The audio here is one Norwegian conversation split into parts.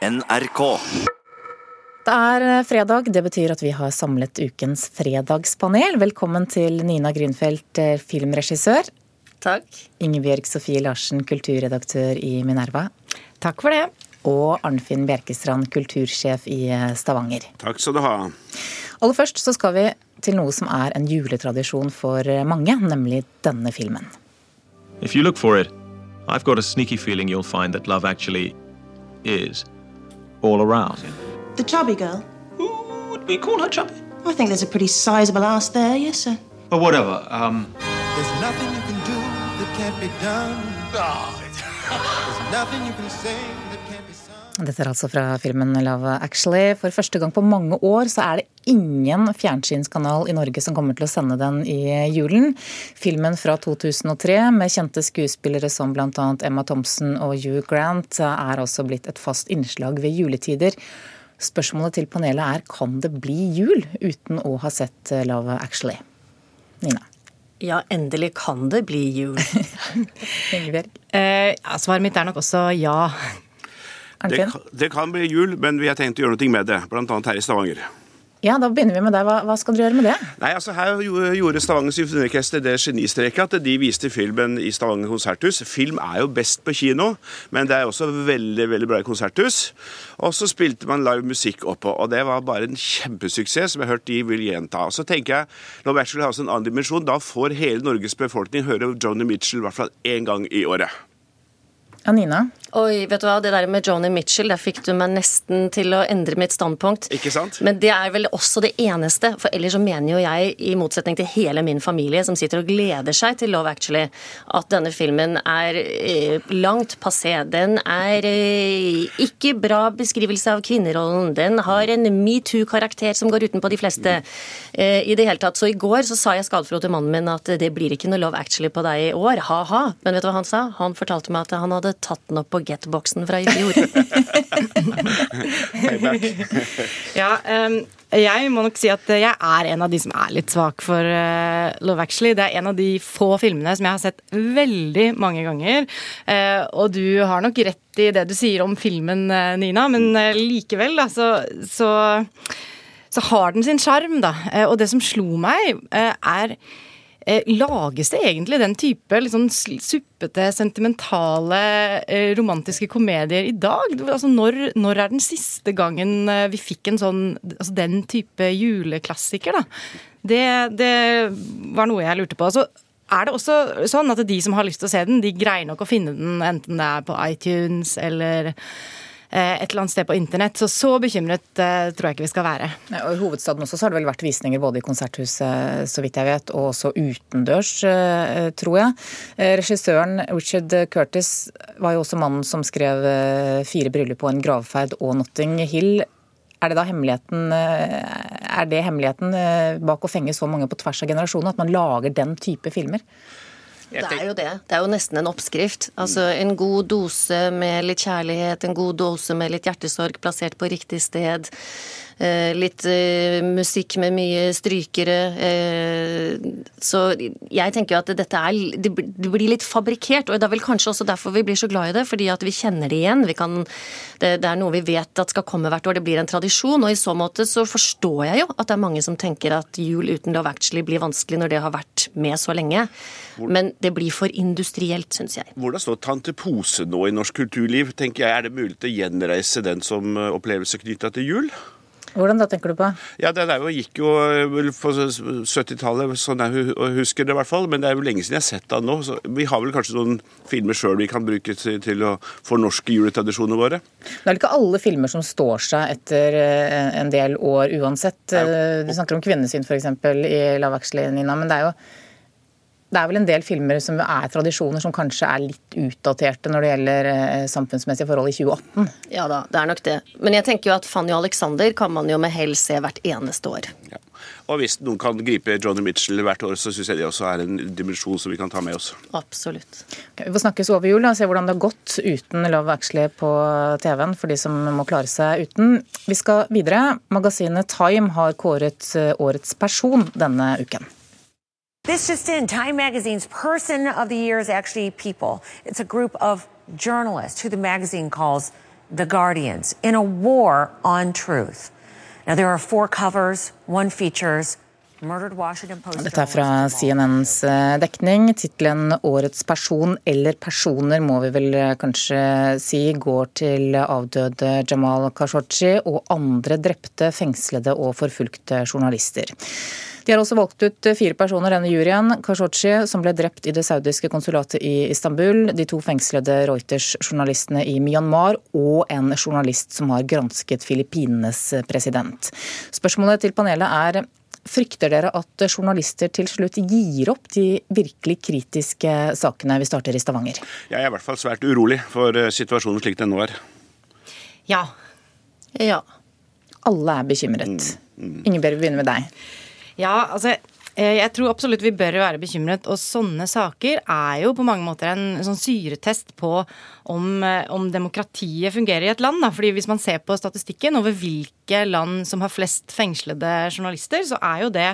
NRK. Det er eh, fredag, det betyr at vi har samlet ukens fredagspanel. Velkommen til Nina Grünfeldt, eh, filmregissør. Takk. Ingebjørg Sofie Larsen, kulturredaktør i Minerva. Takk for det. Og Arnfinn Bjerkestrand, kultursjef i eh, Stavanger. Takk skal du ha. Aller først så skal vi til noe som er en juletradisjon for mange, nemlig denne filmen. If you look for it, I've got a sneaky feeling you'll find that love actually is all around. The chubby girl? Who would we call her chubby? I think there's a pretty sizable ass there, yes, sir. But whatever. Um, There's nothing you can do that can't be done. There's nothing you can say Dette er altså fra filmen Love Actually. For første gang på mange år så er det ingen fjernsynskanal i Norge som kommer til å sende den i julen. Filmen fra 2003 med kjente skuespillere som bl.a. Emma Thompson og Hugh Grant er altså blitt et fast innslag ved juletider. Spørsmålet til panelet er kan det bli jul uten å ha sett Love Actually? Nina. Ja, endelig kan det bli jul. Eh, ja, svaret mitt er nok også ja. Det, det kan bli jul, men vi har tenkt å gjøre noe med det. Annet her i Stavanger. Ja, da begynner vi med deg. Hva, hva skal dere gjøre med det? Nei, altså Her gjorde Stavanger Symfoniorkester det genistreket at de viste filmen i Stavanger konserthus. Film er jo best på kino, men det er også veldig veldig bra i konserthus. Og så spilte man live musikk oppå, og det var bare en kjempesuksess som jeg har hørt de vil gjenta. Og så tenker jeg, når Bachelor har også en annen dimensjon. Da får hele Norges befolkning høre Johnny Mitchell i hvert fall én gang i året. Ja, Nina? Oi, vet du hva, det der med Joni Mitchell, der fikk du meg nesten til å endre mitt standpunkt. Ikke sant? Men det er vel også det eneste, for ellers så mener jo jeg, i motsetning til hele min familie som sitter og gleder seg til Love Actually, at denne filmen er eh, langt passé. Den er eh, ikke bra beskrivelse av kvinnerollen. Den har en metoo-karakter som går utenpå de fleste eh, i det hele tatt. Så i går så sa jeg skadefro til mannen min at det blir ikke noe Love Actually på deg i år, ha-ha. Men vet du hva han sa? Han fortalte meg at han hadde tatt den opp på Get-boksen fra i fjor. Ja, um, jeg må nok si at jeg er en av de som er litt svak for uh, Love Actually. Det er en av de få filmene som jeg har sett veldig mange ganger. Uh, og du har nok rett i det du sier om filmen, uh, Nina, men likevel, da, så, så, så har den sin sjarm, da. Og det som slo meg, er Lages det egentlig den type sånn suppete, sentimentale, eh, romantiske komedier i dag? Altså, når, når er den siste gangen eh, vi fikk en sånn, altså den type juleklassiker, da? Det, det var noe jeg lurte på. altså er det også sånn at de som har lyst til å se den, de greier nok å finne den enten det er på iTunes eller eh, et eller annet sted på internett. Så så bekymret eh, tror jeg ikke vi skal være. Og I hovedstaden også så har det vel vært visninger både i konserthuset, så vidt jeg vet, og også utendørs, eh, tror jeg. Eh, Regissøren Richard Curtis var jo også mannen som skrev eh, 'Fire bryllup på en gravferd' og 'Notting Hill'. Er det da hemmeligheten, eh, er det hemmeligheten eh, bak å fenge så mange på tvers av generasjoner, at man lager den type filmer? Det er jo det. Det er jo nesten en oppskrift. Altså En god dose med litt kjærlighet, en god dose med litt hjertesorg plassert på riktig sted. Eh, litt eh, musikk med mye strykere. Eh, så jeg tenker jo at dette er Det blir litt fabrikkert, og det er vel kanskje også derfor vi blir så glad i det. Fordi at vi kjenner det igjen. Vi kan, det, det er noe vi vet at skal komme hvert år. Det blir en tradisjon. Og i så måte så forstår jeg jo at det er mange som tenker at jul uten Love Actually blir vanskelig når det har vært med så lenge. Men det blir for industrielt, syns jeg. Hvordan står Tante Pose nå i norsk kulturliv? tenker jeg. Er det mulig å gjenreise den som opplevelse knytta til jul? Hvordan da, tenker du på? Ja, Det der gikk jo eh, på 70-tallet, sånn jeg husker det i hvert fall. Men det er jo lenge siden jeg har sett det nå. Så vi har vel kanskje noen filmer sjøl vi kan bruke til, til å fornorske juletradisjonene våre. Det er vel ikke alle filmer som står seg etter eh, en del år uansett. Eh, Du snakker om kvinnesyn f.eks. i Love Actually, Nina. Men det er jo det er vel en del filmer som er tradisjoner som kanskje er litt utdaterte når det gjelder eh, samfunnsmessige forhold i 2018. Ja da, det er nok det. Men jeg tenker jo at Fanny og Alexander kan man jo med hell se hvert eneste år. Ja. Og hvis noen kan gripe Johnny Mitchell hvert år, så syns jeg det også er en dimensjon som vi kan ta med oss. Absolutt. Okay, Vi får snakkes over jul og se hvordan det har gått uten Love Actually på TV-en, for de som må klare seg uten. Vi skal videre. Magasinet Time har kåret eh, årets person denne uken. This just in Time Magazine's Person of the Year is actually People. It's a group of journalists who the magazine calls The Guardians, in a war on truth. Now, there are four covers, one features dette er fra CNNs eh, dekning. Tittelen 'Årets person', eller 'personer', må vi vel eh, kanskje si, går til avdøde Jamal Khashoggi og andre drepte, fengslede og forfulgte journalister. De har også valgt ut fire personer, denne juryen. Khashoggi, som ble drept i det saudiske konsulatet i Istanbul, de to fengslede Reuters-journalistene i Myanmar og en journalist som har gransket Filippinenes president. Spørsmålet til panelet er Frykter dere at journalister til slutt gir opp de virkelig kritiske sakene? Vi starter i Stavanger. Jeg er i hvert fall svært urolig for eh, situasjonen slik den nå er. Ja. Ja. Alle er bekymret. Mm, mm. Ingebjørg, vi begynner med deg. Ja, altså jeg tror absolutt vi bør være bekymret. Og sånne saker er jo på mange måter en sånn syretest på om, eh, om demokratiet fungerer i et land. Da. Fordi hvis man ser på statistikken over hvilke land som har flest fengslede journalister, så er jo det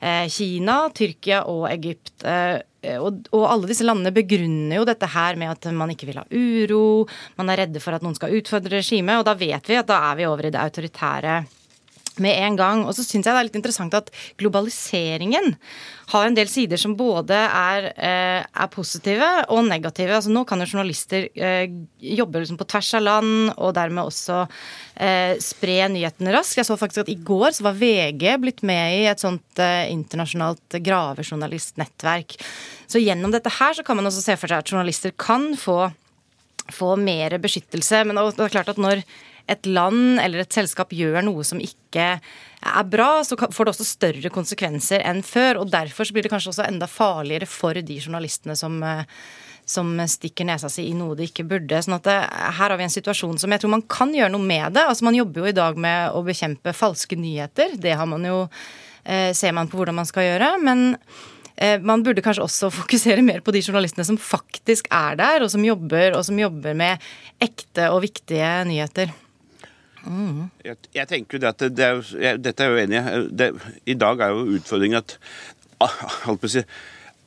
eh, Kina, Tyrkia og Egypt. Og, alle disse landene begrunner jo dette her med at man ikke vil ha uro, man er redde for at noen skal utfordre regimet, og da vet vi at da er vi over i det autoritære med en gang. Og så syns jeg det er litt interessant at globaliseringen har en del sider som både er, eh, er positive og negative. Altså Nå kan jo journalister eh, jobbe liksom på tvers av land og dermed også eh, spre nyhetene raskt. Jeg så faktisk at i går så var VG blitt med i et sånt internasjonalt gravejournalistnettverk. Så gjennom dette her så kan man også se for seg at journalister kan få, få mer beskyttelse. Men det er klart at når et land eller et selskap gjør noe som ikke er bra, så får det også større konsekvenser enn før. og Derfor blir det kanskje også enda farligere for de journalistene som, eh, som stikker nesa si i noe de ikke burde. sånn at det, eh, Her har vi en situasjon som jeg tror man kan gjøre noe med det. altså Man jobber jo i dag med å bekjempe falske nyheter. Det har man jo, eh, ser man på hvordan man skal gjøre. men man burde kanskje også fokusere mer på de journalistene som faktisk er der, og som jobber, og som jobber med ekte og viktige nyheter. Mm. Jeg, jeg, tenker jo det at det er, jeg, Dette er jo enig i. I dag er jo utfordringen at på å si,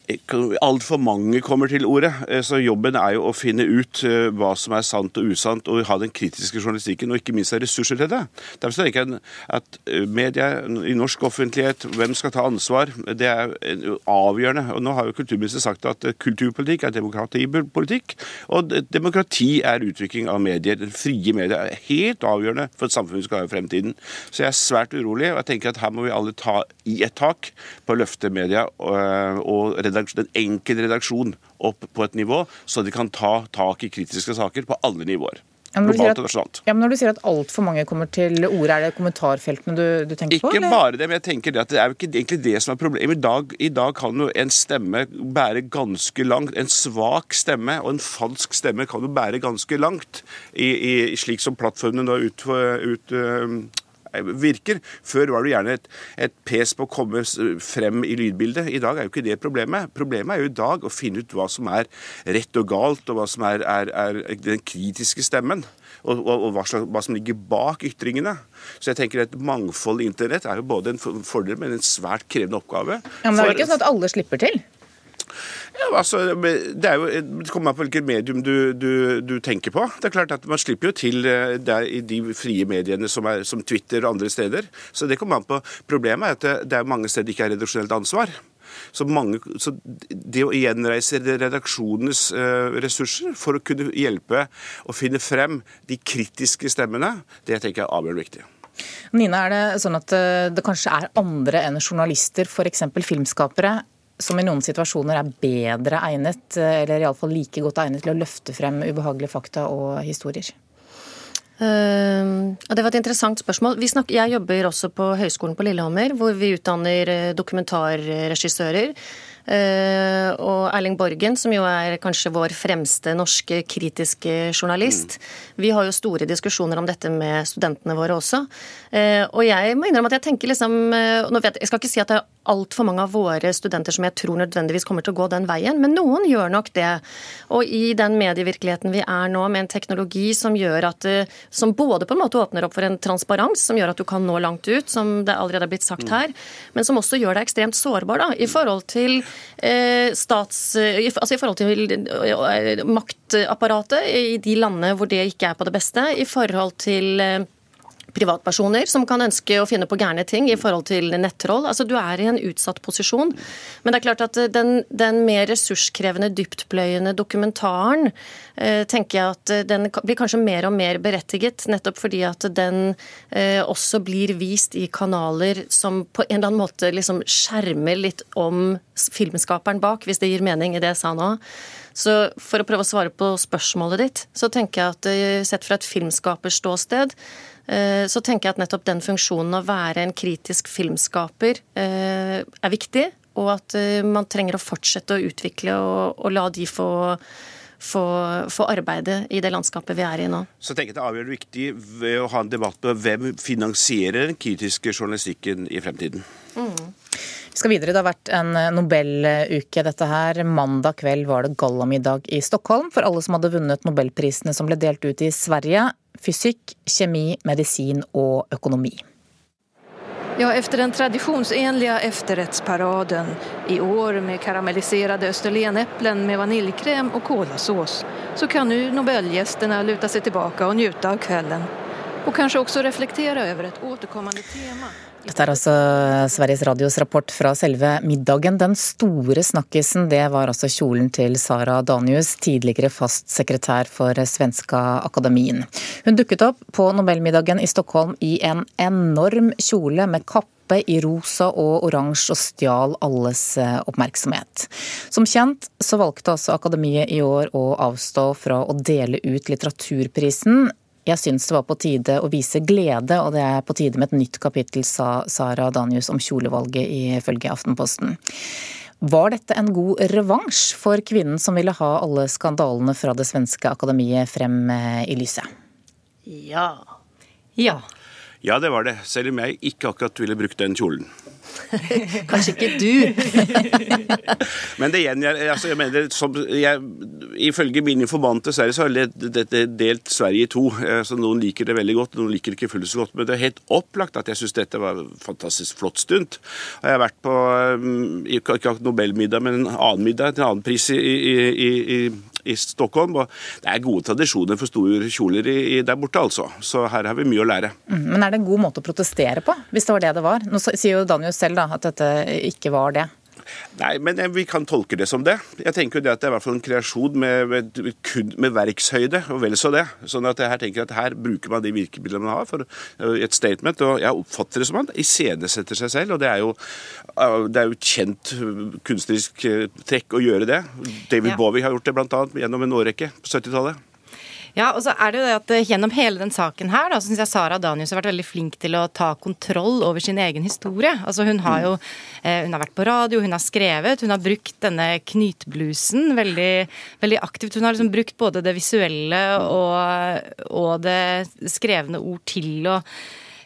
altfor mange kommer til ordet. Eh, så jobben er jo å finne ut eh, hva som er sant og usant, og ha den kritiske journalistikken, og ikke minst ha ressurser til det. Derfor tenker jeg at eh, media i norsk offentlighet, hvem skal ta ansvar, det er avgjørende. Og nå har jo kulturministeren sagt at kulturpolitikk er demokratipolitikk, og demokrati er utvikling av medier. Frie medier er helt avgjørende for at samfunnet skal ha i fremtiden. Så jeg er svært urolig, og jeg tenker at her må vi alle ta i et tak på å løfte media og, og den enkelte redaksjon opp på et nivå, så de kan ta tak i kritiske saker på alle nivåer. Ja, globalt og nasjonalt. Ja, men Når du sier at altfor mange kommer til orde, er det kommentarfeltene du, du tenker ikke på? Ikke bare det, men jeg tenker det at det er jo ikke egentlig det som er problemet. I dag, I dag kan jo en stemme bære ganske langt. En svak stemme og en falsk stemme kan jo bære ganske langt, i, i, slik som plattformene nå ut, ut, virker. Før var det gjerne et, et pes på å komme frem i lydbildet. I dag er jo ikke det problemet. Problemet er jo i dag å finne ut hva som er rett og galt, og hva som er, er, er den kritiske stemmen. Og, og, og hva, slags, hva, som ligger bak ytringene. Så jeg tenker at mangfold mangfold internett er jo både en fordel, men en svært krevende oppgave. Ja, men det er jo ikke sånn at alle slipper til? Ja, altså, Det jo, det kommer an på hvilket medium du, du, du, tenker på. Det er klart at Man slipper jo til eh, der, i de frie mediene som, er, som Twitter og andre steder. Så det kommer an på. Problemet er at det er mange steder ikke er redaksjonelt ansvar. Så, mange, så, det å gjenreise redaksjonenes uh, ressurser for å kunne hjelpe å finne frem de kritiske stemmene, det tenker jeg er avgjørende viktig. Nina, er det sånn at eh, det kanskje er andre enn journalister, f.eks. filmskapere, som i noen situasjoner er bedre egnet, eller iallfall like godt egnet til å løfte frem ubehagelige fakta og historier? Uh, det var et interessant spørsmål. Snakker, jeg jobber også på Høgskolen på Lillehammer, hvor vi utdanner eh, dokumentarregissører. Uh, og Erling Borgen, som jo er kanskje vår fremste norske kritiske journalist. Mm. Vi har jo store diskusjoner om dette med studentene våre også. Uh, og jeg må innrømme at jeg tenker liksom uh, vet, Jeg skal ikke si at er altfor mange av våre studenter som jeg tror nødvendigvis kommer til å gå den veien, men noen gjør nok det. Og i den medievirkeligheten vi er nå, med en teknologi som gjør at som både på en måte åpner opp for en transparens, som gjør at du kan nå langt ut, som det allerede er blitt sagt her, men som også gjør deg ekstremt sårbar da, i forhold til eh, stats... Altså i forhold til maktapparatet i de landene hvor det ikke er på det beste, i forhold til privatpersoner som kan ønske å finne på gærne ting i forhold til nettroll. Altså, du er i en utsatt posisjon. Men det er klart at den, den mer ressurskrevende, dyptpløyende dokumentaren eh, tenker jeg at den blir kanskje mer og mer berettiget, nettopp fordi at den eh, også blir vist i kanaler som på en eller annen måte liksom skjermer litt om filmskaperen bak, hvis det gir mening i det jeg sa nå. Så for å prøve å svare på spørsmålet ditt, så tenker jeg at eh, sett fra et filmskaperståsted, Eh, så tenker jeg at nettopp den funksjonen å være en kritisk filmskaper eh, er viktig. Og at eh, man trenger å fortsette å utvikle og, og la de få få, få, arbeide i det landskapet vi er i nå. Så jeg tenker Det er avgjørende viktig ved å ha en debatt på hvem finansierer den kritiske journalistikken i fremtiden. Mm. Vi skal videre. Det har vært en Nobeluke, dette her. Mandag kveld var det gallamiddag i Stockholm for alle som hadde vunnet nobelprisene som ble delt ut i Sverige fysikk, kjemi, medisin og økonomi. Ja, efter den tradisjonsenlige etterrettsparaden, i år med karamelliserte österlenäpplen med vaniljkrem og kolasås så kan nå nobelgjestene luta seg tilbake og nyte av kvelden. Og kanskje også reflektere over et återkommende tema. Dette er altså Sveriges Radios rapport fra selve middagen. Den store snakkisen det var altså kjolen til Sara Danius, tidligere fast sekretær for Svenska Akademien. Hun dukket opp på Nobelmiddagen i Stockholm i en enorm kjole med kappe i rosa og oransje og stjal alles eh, oppmerksomhet. Som kjent så valgte altså Akademiet i år å avstå fra å dele ut litteraturprisen jeg syns det var på tide å vise glede, og det er på tide med et nytt kapittel, sa Sara Danius om kjolevalget ifølge Aftenposten. Var dette en god revansj for kvinnen som ville ha alle skandalene fra det svenske akademiet frem eh, i lyset? Ja. Ja. Ja, det var det. Selv om jeg ikke akkurat ville brukt den kjolen. Kanskje ikke du. Men det igjen, jeg, altså, jeg mener, som, jeg, Ifølge min informant så har dette delt Sverige i to. Så noen liker det veldig godt, noen liker det ikke fullt så godt. Men det er helt opplagt at jeg syns dette var en fantastisk flott stund. Jeg har vært på um, ikke Nobelmiddag, men en annen middag, en annen pris i, i, i, i Stockholm. Og det er gode tradisjoner for store kjoler i, der borte, altså. Så her har vi mye å lære. Mm, men er det en god måte å protestere på, hvis det var det det var? Nå sier jo Daniel selv da, at dette ikke var det. Nei, men vi kan tolke det som det. Jeg tenker jo det at det er i hvert fall en kreasjon med, med, med verkshøyde, og vel så det. Sånn at jeg her tenker at her bruker man de virkemidlene man har for et statement. Og jeg oppfatter det som han iscenesetter seg selv, og det er jo det er jo kjent kunstnerisk trekk å gjøre det. David ja. Bowie har gjort det bl.a. gjennom en årrekke på 70-tallet. Ja, og så er det jo det at eh, Gjennom hele den saken her da, så syns jeg Sara Danius har vært veldig flink til å ta kontroll over sin egen historie. Altså Hun har jo eh, hun har vært på radio, hun har skrevet, hun har brukt denne knytblusen veldig, veldig aktivt. Hun har liksom brukt både det visuelle og, og det skrevne ord til å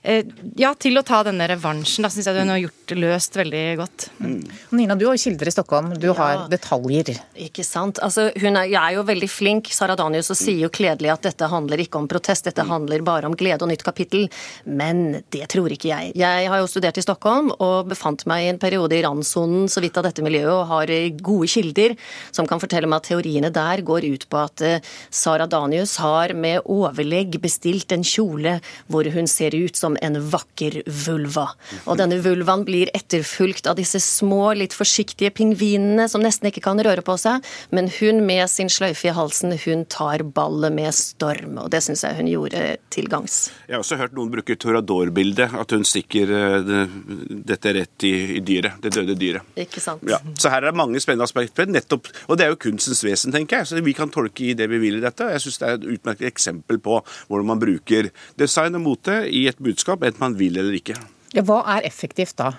ja, til å ta denne revansjen. Da syns jeg hun har gjort løst veldig godt. Mm. Nina, du har kilder i Stockholm. Du ja, har detaljer. Ikke sant. Altså, hun er, er, jo veldig flink, Sara Danius, og sier jo kledelig at dette handler ikke om protest, dette handler bare om glede og nytt kapittel. Men det tror ikke jeg. Jeg har jo studert i Stockholm og befant meg i en periode i randsonen så vidt av dette miljøet, og har gode kilder som kan fortelle meg at teoriene der går ut på at eh, Sara Danius har med overlegg bestilt en kjole hvor hun ser ut som som en vakker vulva. Og denne vulvaen blir etterfulgt av disse små, litt forsiktige pingvinene som nesten ikke kan røre på seg, men hun med sin sløyfe i halsen, hun tar ballet med storm. Og det syns jeg hun gjorde til gangs. Jeg har også hørt noen bruke Torador-bildet, at hun stikker eh, dette rett i, i, dyret, det døde dyret. Ikke sant. Ja. Så her er det mange spennende aspekter, nettopp, og det er jo kunstens vesen, tenker jeg. Så vi kan tolke i det vi vil i dette. Jeg syns det er et utmerket eksempel på hvordan man bruker design og mote i et budskap budskap, enten man vil eller ikke. Ja, hva er effektivt da?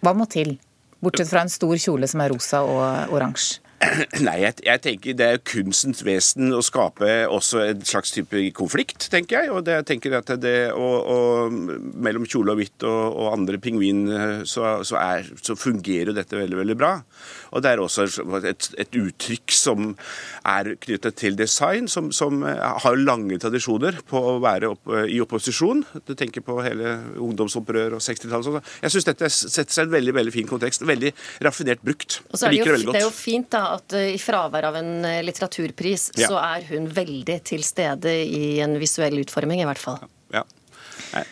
Hva må til? Bortsett fra en stor kjole som er rosa og oransje. Nei, jeg, jeg, tenker det er kunstens vesen å skape også en slags type konflikt, tenker jeg. Og det, jeg tenker at det, og, og mellom kjole og hvitt og, og andre pingvin, så, så, er, så, fungerer dette veldig, veldig bra. Og det er også et, et uttrykk som er knyttet til design, som, som, har lange tradisjoner på å være opp, i opposisjon. Du tenker på hele ungdomsopprør og 60-tallet. Jeg syns dette setter seg i en veldig veldig fin kontekst. Veldig raffinert brukt. Og så er det, jo, det, det er jo fint da, at uh, i fravær av en uh, litteraturpris, ja. så er hun veldig til stede i en visuell utforming, i hvert fall. Ja. ja.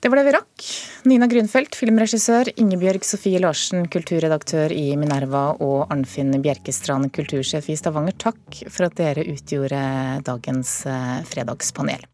Det var det vi rakk. Nina Grünfeldt, filmregissør, Ingebjørg Sofie Larsen, kulturredaktør i Minerva, og Arnfinn Bjerkestrand, kultursjef i Stavanger, takk for at dere utgjorde dagens eh, fredagspanel.